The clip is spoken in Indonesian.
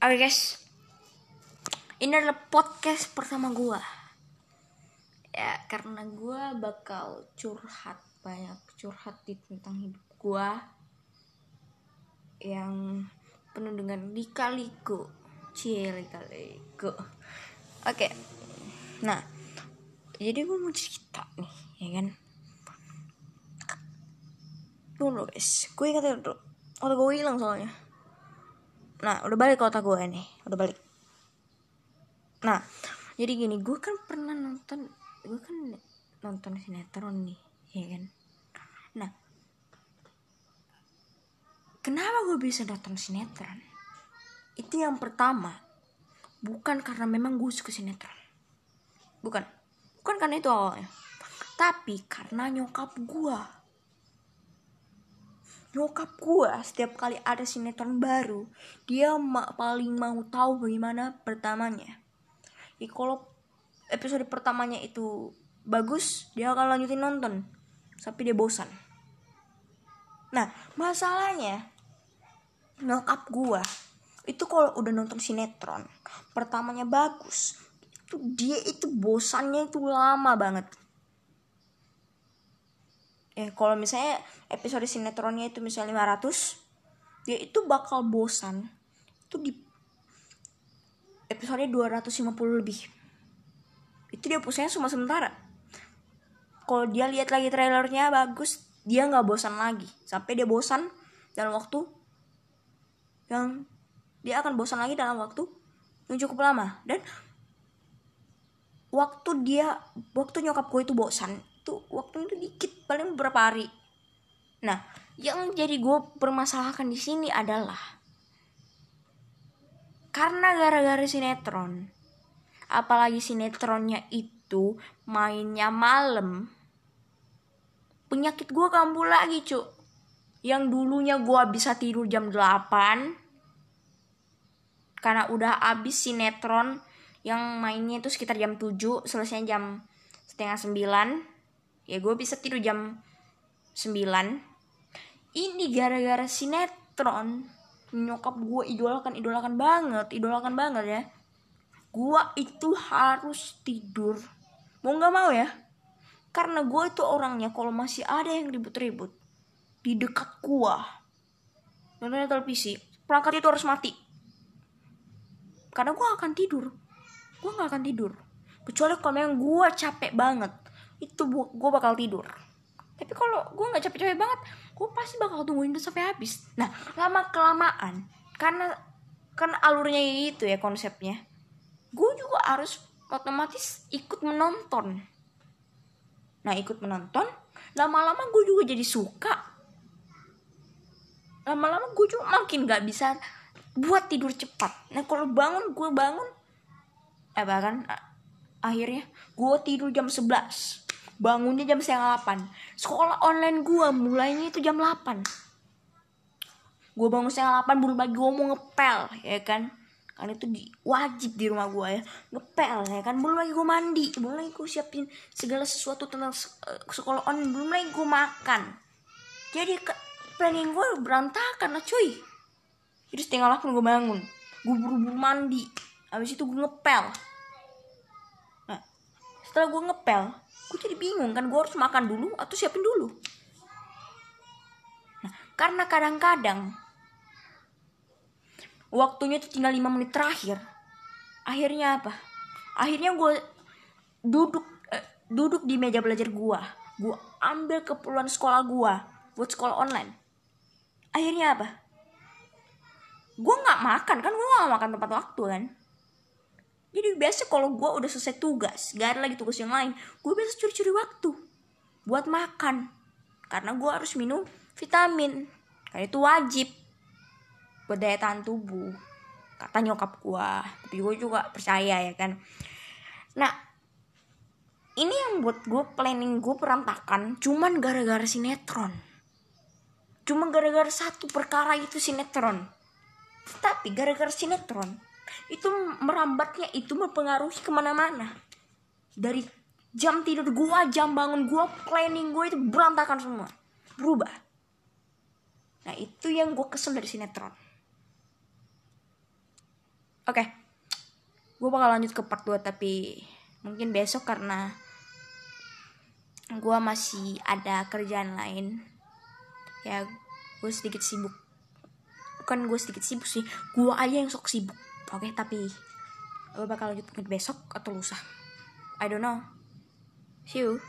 Oke guys, ini adalah podcast pertama gue. Ya karena gue bakal curhat banyak curhat di tentang hidup gue yang penuh dengan lika-liku, cie lika-liku. Oke, nah jadi gue mau cerita nih, ya kan? Dulu guys, gue ingat dulu, waktu gue hilang soalnya nah udah balik ke otak gue nih. Udah balik. Nah jadi gini gue kan pernah nonton gue kan nonton sinetron nih ya kan? Nah kenapa gue bisa nonton sinetron? Itu yang pertama bukan karena memang gue suka sinetron. Bukan. Bukan karena itu awalnya. Tapi karena nyokap gue nyokap gue setiap kali ada sinetron baru dia ma paling mau tahu bagaimana pertamanya. Ya, kalau episode pertamanya itu bagus dia akan lanjutin nonton sampai dia bosan. Nah masalahnya nyokap gue itu kalau udah nonton sinetron pertamanya bagus itu dia itu bosannya itu lama banget eh kalau misalnya episode sinetronnya itu misalnya 500 dia itu bakal bosan. Itu di episode 250 lebih. Itu dia pusingnya cuma sementara. Kalau dia lihat lagi trailernya bagus dia nggak bosan lagi. Sampai dia bosan dalam waktu yang dia akan bosan lagi dalam waktu yang cukup lama. Dan waktu dia waktu nyokap gue itu bosan paling beberapa hari. Nah yang jadi gue permasalahkan di sini adalah karena gara-gara sinetron apalagi sinetronnya itu mainnya malam penyakit gue kambuh lagi cuk. Yang dulunya gue bisa tidur jam 8 karena udah abis sinetron yang mainnya itu sekitar jam 7 selesai jam setengah 9 ya gue bisa tidur jam 9 ini gara-gara sinetron. Nyokap gue idolakan idolakan banget idolakan banget ya. Gue itu harus tidur. Mau nggak mau ya? Karena gue itu orangnya kalau masih ada yang ribut-ribut di dekat gue nonton televisi perangkat itu harus mati. Karena gue akan tidur. Gue nggak akan tidur. Kecuali kalau yang gue capek banget itu gue bakal tidur. Tapi kalau gue nggak capek-capek banget gue pasti bakal tungguin itu sampai habis. Nah lama kelamaan karena kan alurnya itu ya konsepnya gue juga harus otomatis ikut menonton. Nah ikut menonton lama-lama gue juga jadi suka. Lama-lama gue juga makin gak bisa buat tidur cepat. Nah kalau bangun gue bangun eh bahkan akhirnya gue tidur jam 11 bangunnya jam setengah 8 sekolah online gue mulainya itu jam 8 gue bangun setengah 8 belum lagi gue mau ngepel ya kan? Kan itu di, wajib di rumah gue ya. Ngepel ya kan? Belum lagi gue mandi belum lagi gue siapin segala sesuatu tentang sekolah online belum lagi gue makan. Jadi ke, planning gue berantakan lah cuy. Jadi setengah 8 gue bangun. Gue buru-buru mandi habis itu gue ngepel. Nah setelah gue ngepel gue jadi bingung kan gue harus makan dulu atau siapin dulu? Nah karena kadang-kadang waktunya itu tinggal 5 menit terakhir akhirnya apa? Akhirnya gue duduk eh, duduk di meja belajar gue gue ambil keperluan sekolah gue buat sekolah online. Akhirnya apa? Gue nggak makan kan gue nggak makan tempat waktu kan jadi biasa kalau gue udah selesai tugas gak ada lagi tugas yang lain gue biasa curi-curi waktu buat makan. Karena gue harus minum vitamin karena itu wajib buat daya tahan tubuh. Kata nyokap gue tapi gue juga percaya ya kan? Nah ini yang buat gue planning gue perantakan cuman gara-gara sinetron. Cuma gara-gara satu perkara itu sinetron. Tapi gara-gara sinetron itu merambatnya itu mempengaruhi ke mana-mana. Dari jam tidur gua jam bangun gua planning gua itu berantakan semua. Berubah. Nah itu yang gua kesel dari sinetron. Oke. Gue bakal lanjut ke part 2 tapi mungkin besok karena gue masih ada kerjaan lain. Ya gue sedikit sibuk. Bukan gue sedikit sibuk sih. Gue aja yang sok sibuk oke tapi gue bakal lanjut mungkin besok atau lusa? I don't know. See you